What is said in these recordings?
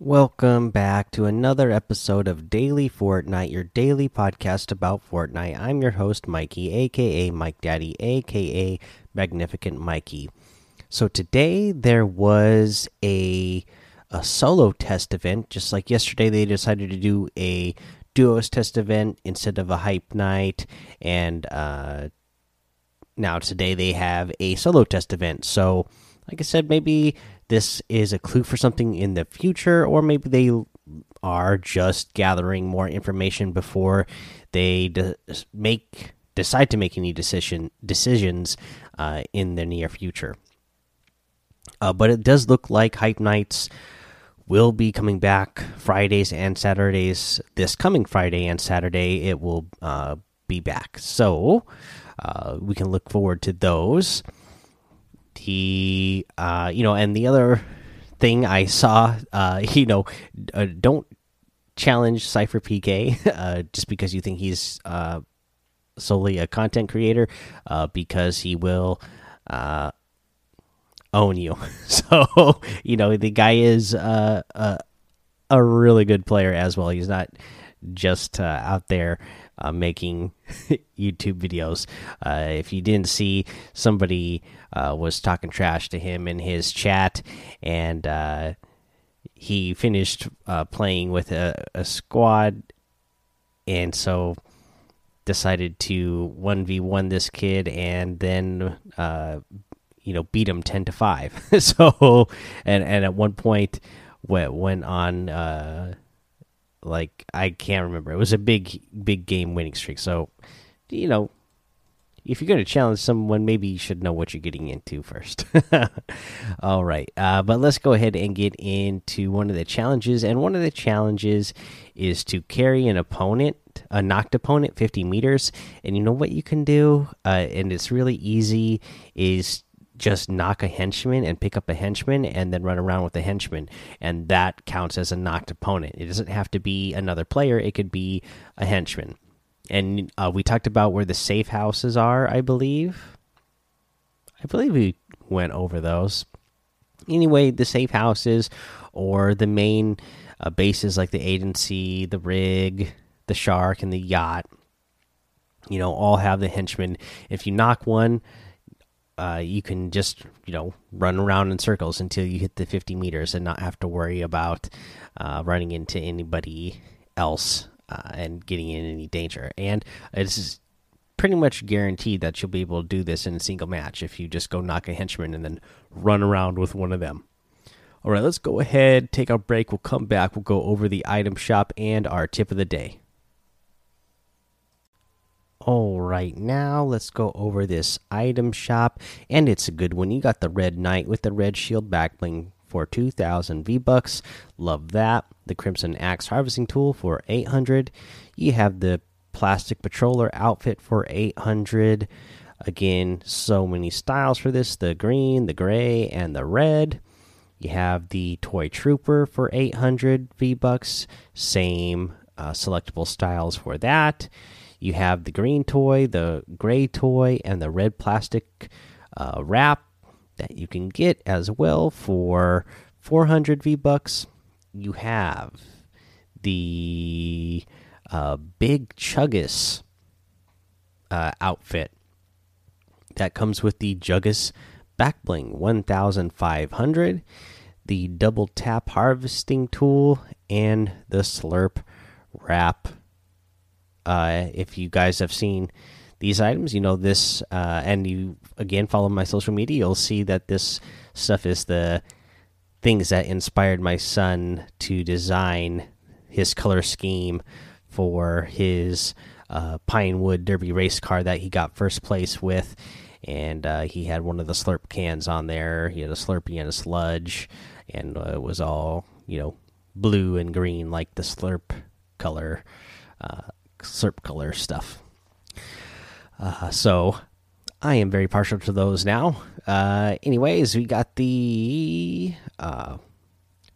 Welcome back to another episode of Daily Fortnite, your daily podcast about Fortnite. I'm your host, Mikey, aka Mike Daddy, aka Magnificent Mikey. So today there was a a solo test event, just like yesterday they decided to do a duos test event instead of a hype night, and uh, now today they have a solo test event. So, like I said, maybe this is a clue for something in the future, or maybe they are just gathering more information before they de make decide to make any decision decisions uh, in the near future. Uh, but it does look like Hype Nights will be coming back Fridays and Saturdays. This coming Friday and Saturday, it will uh, be back. So uh, we can look forward to those he uh you know and the other thing i saw uh you know uh, don't challenge cypher pk uh just because you think he's uh solely a content creator uh because he will uh own you. So you know the guy is uh, uh a really good player as well. He's not just uh, out there uh, making YouTube videos. Uh, if you didn't see, somebody uh, was talking trash to him in his chat, and uh, he finished uh, playing with a, a, squad, and so decided to one v one this kid, and then uh, you know beat him ten to five. so, and and at one point went went on like I can't remember. It was a big big game winning streak. So, you know, if you're going to challenge someone, maybe you should know what you're getting into first. All right, uh, but let's go ahead and get into one of the challenges. And one of the challenges is to carry an opponent, a knocked opponent, 50 meters. And you know what you can do, uh, and it's really easy, is just knock a henchman and pick up a henchman and then run around with a henchman. And that counts as a knocked opponent. It doesn't have to be another player. It could be a henchman. And uh, we talked about where the safe houses are i believe. I believe we went over those. Anyway the safe houses or the main uh, bases like the agency the rig the shark and the yacht you know all have the henchmen. If you knock one uh, you can just you know run around in circles until you hit the 50 meters and not have to worry about uh, running into anybody else uh, and getting in any danger. And it's pretty much guaranteed that you'll be able to do this in a single match if you just go knock a henchman and then run around with one of them. All right, let's go ahead, take our break. We'll come back. We'll go over the item shop and our tip of the day. All right, now let's go over this item shop, and it's a good one. You got the Red Knight with the Red Shield backbling for 2,000 V bucks. Love that. The Crimson Axe harvesting tool for 800. You have the Plastic Patroller outfit for 800. Again, so many styles for this the green, the gray, and the red. You have the Toy Trooper for 800 V bucks. Same uh, selectable styles for that. You have the green toy, the gray toy, and the red plastic uh, wrap that you can get as well for 400 V bucks. You have the uh, big Chuggus uh, outfit that comes with the Juggus back bling 1500, the double tap harvesting tool, and the slurp wrap uh, if you guys have seen these items, you know this, uh, and you again follow my social media, you'll see that this stuff is the things that inspired my son to design his color scheme for his uh, Pinewood Derby race car that he got first place with. And uh, he had one of the slurp cans on there. He had a Slurpee and a sludge, and uh, it was all you know blue and green like the slurp color Slurp color stuff. Uh, so I am very partial to those now. Uh, anyways, we got the uh,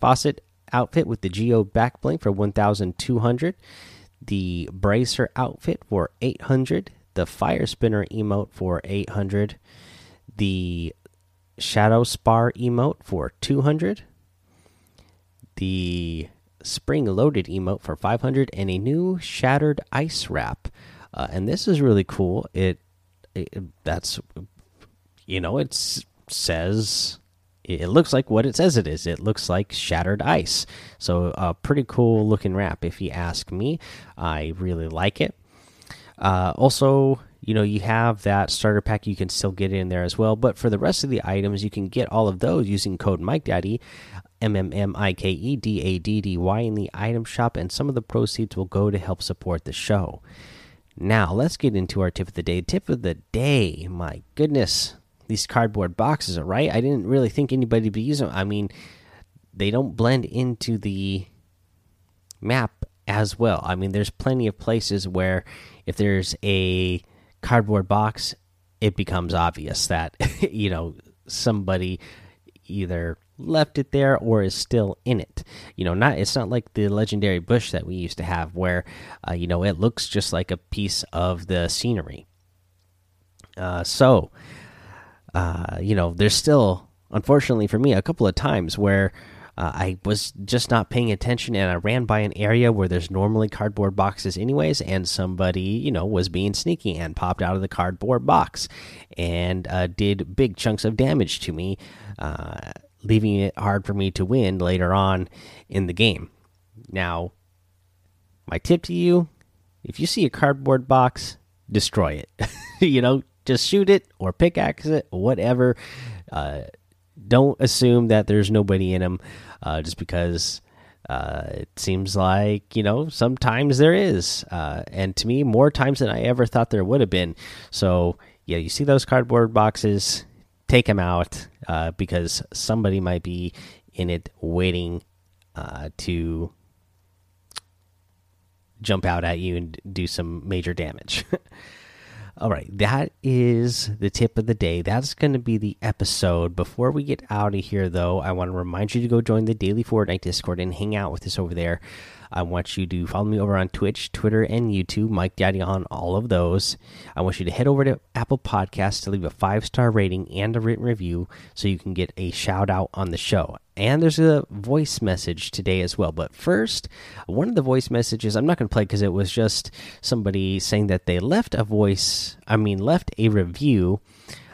faucet outfit with the Geo back bling for 1,200. The bracer outfit for 800. The fire spinner emote for 800. The shadow spar emote for 200 the spring loaded emote for 500 and a new shattered ice wrap. Uh, and this is really cool. It, it that's you know it says it looks like what it says it is. It looks like shattered ice. So a pretty cool looking wrap, if you ask me. I really like it. Uh, also, you know, you have that starter pack. You can still get in there as well. But for the rest of the items, you can get all of those using code Mike Daddy, M M M I K E D A D D Y in the item shop, and some of the proceeds will go to help support the show. Now let's get into our tip of the day. Tip of the day. My goodness, these cardboard boxes are right. I didn't really think anybody would use them. I mean, they don't blend into the map as well. I mean, there's plenty of places where if there's a cardboard box, it becomes obvious that you know somebody either left it there or is still in it. You know, not it's not like the legendary bush that we used to have where uh, you know it looks just like a piece of the scenery. Uh, so uh, you know, there's still, unfortunately for me, a couple of times where uh, I was just not paying attention and I ran by an area where there's normally cardboard boxes, anyways, and somebody, you know, was being sneaky and popped out of the cardboard box and uh, did big chunks of damage to me, uh, leaving it hard for me to win later on in the game. Now, my tip to you if you see a cardboard box, destroy it. you know, just shoot it or pickaxe it, whatever. Uh, don't assume that there's nobody in them, uh, just because uh, it seems like you know sometimes there is, uh, and to me more times than I ever thought there would have been. So yeah, you see those cardboard boxes, take them out uh, because somebody might be in it waiting uh, to jump out at you and do some major damage. All right, that is the tip of the day. That's going to be the episode. Before we get out of here, though, I want to remind you to go join the Daily Fortnite Discord and hang out with us over there. I want you to follow me over on Twitch, Twitter, and YouTube, Mike Daddy on all of those. I want you to head over to Apple Podcasts to leave a five star rating and a written review so you can get a shout out on the show. And there's a voice message today as well. But first, one of the voice messages I'm not going to play because it was just somebody saying that they left a voice, I mean, left a review.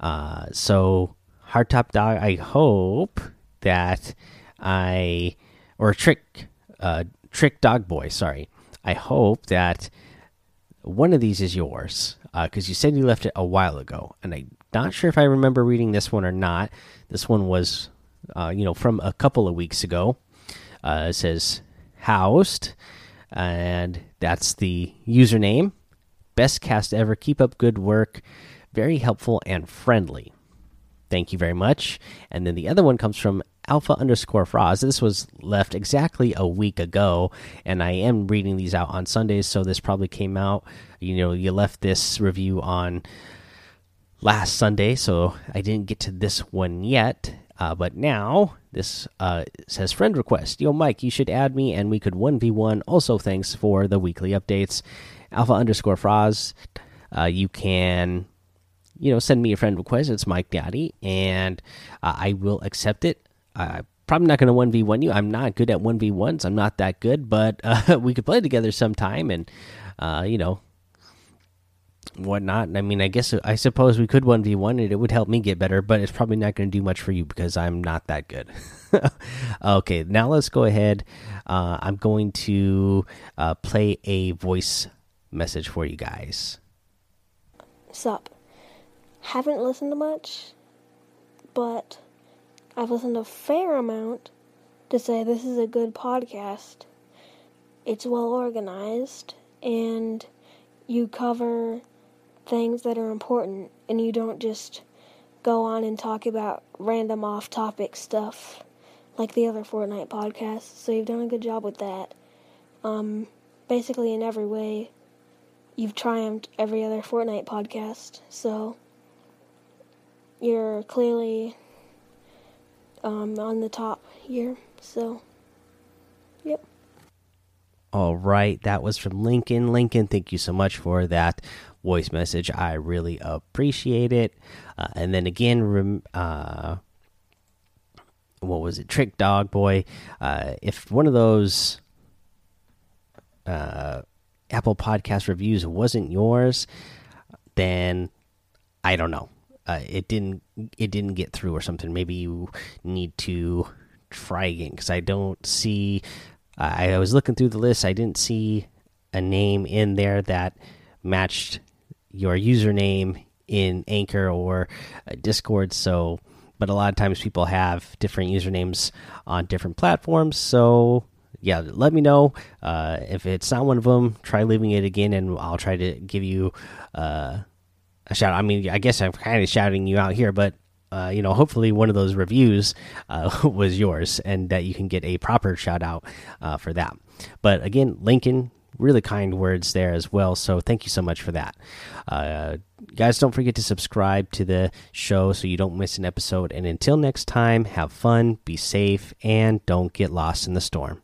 Uh, so, Hardtop Dog, I hope that I, or Trick, uh, Trick Dog Boy, sorry. I hope that one of these is yours because uh, you said you left it a while ago, and I'm not sure if I remember reading this one or not. This one was, uh, you know, from a couple of weeks ago. Uh, it says housed, and that's the username. Best cast ever. Keep up good work. Very helpful and friendly. Thank you very much. And then the other one comes from alpha underscore froz. This was left exactly a week ago, and I am reading these out on Sundays, so this probably came out. You know, you left this review on last Sunday, so I didn't get to this one yet. Uh, but now this uh, says friend request. Yo, Mike, you should add me, and we could one v one. Also, thanks for the weekly updates. Alpha underscore froz. Uh, you can you know, send me a friend request. It's Mike Daddy, and uh, I will accept it. I'm probably not going to one v one you. I'm not good at one v ones. I'm not that good, but uh, we could play together sometime, and uh, you know, whatnot. I mean, I guess I suppose we could one v one, and it would help me get better. But it's probably not going to do much for you because I'm not that good. okay, now let's go ahead. Uh, I'm going to uh, play a voice message for you guys. Sup? Haven't listened to much, but I've listened a fair amount to say this is a good podcast. It's well organized and you cover things that are important and you don't just go on and talk about random off topic stuff like the other Fortnite podcasts. So you've done a good job with that. Um, basically, in every way, you've triumphed every other Fortnite podcast. So you're clearly um, on the top here. So, yep. All right, that was from Lincoln. Lincoln, thank you so much for that voice message. I really appreciate it. Uh, and then again, uh, what was it, Trick Dog Boy. Uh, if one of those uh, Apple Podcast reviews wasn't yours, then I don't know. Uh, it didn't it didn't get through or something. Maybe you need to try again because I don't see. I, I was looking through the list. I didn't see a name in there that matched your username in Anchor or uh, Discord. So, but a lot of times people have different usernames on different platforms. So, yeah, let me know uh, if it's not one of them. Try leaving it again, and I'll try to give you uh, a shout. I mean, I guess I'm kind of shouting you out here, but uh, you know, hopefully one of those reviews uh, was yours, and that you can get a proper shout out uh, for that. But again, Lincoln, really kind words there as well. So thank you so much for that. Uh, guys, don't forget to subscribe to the show so you don't miss an episode. And until next time, have fun, be safe, and don't get lost in the storm.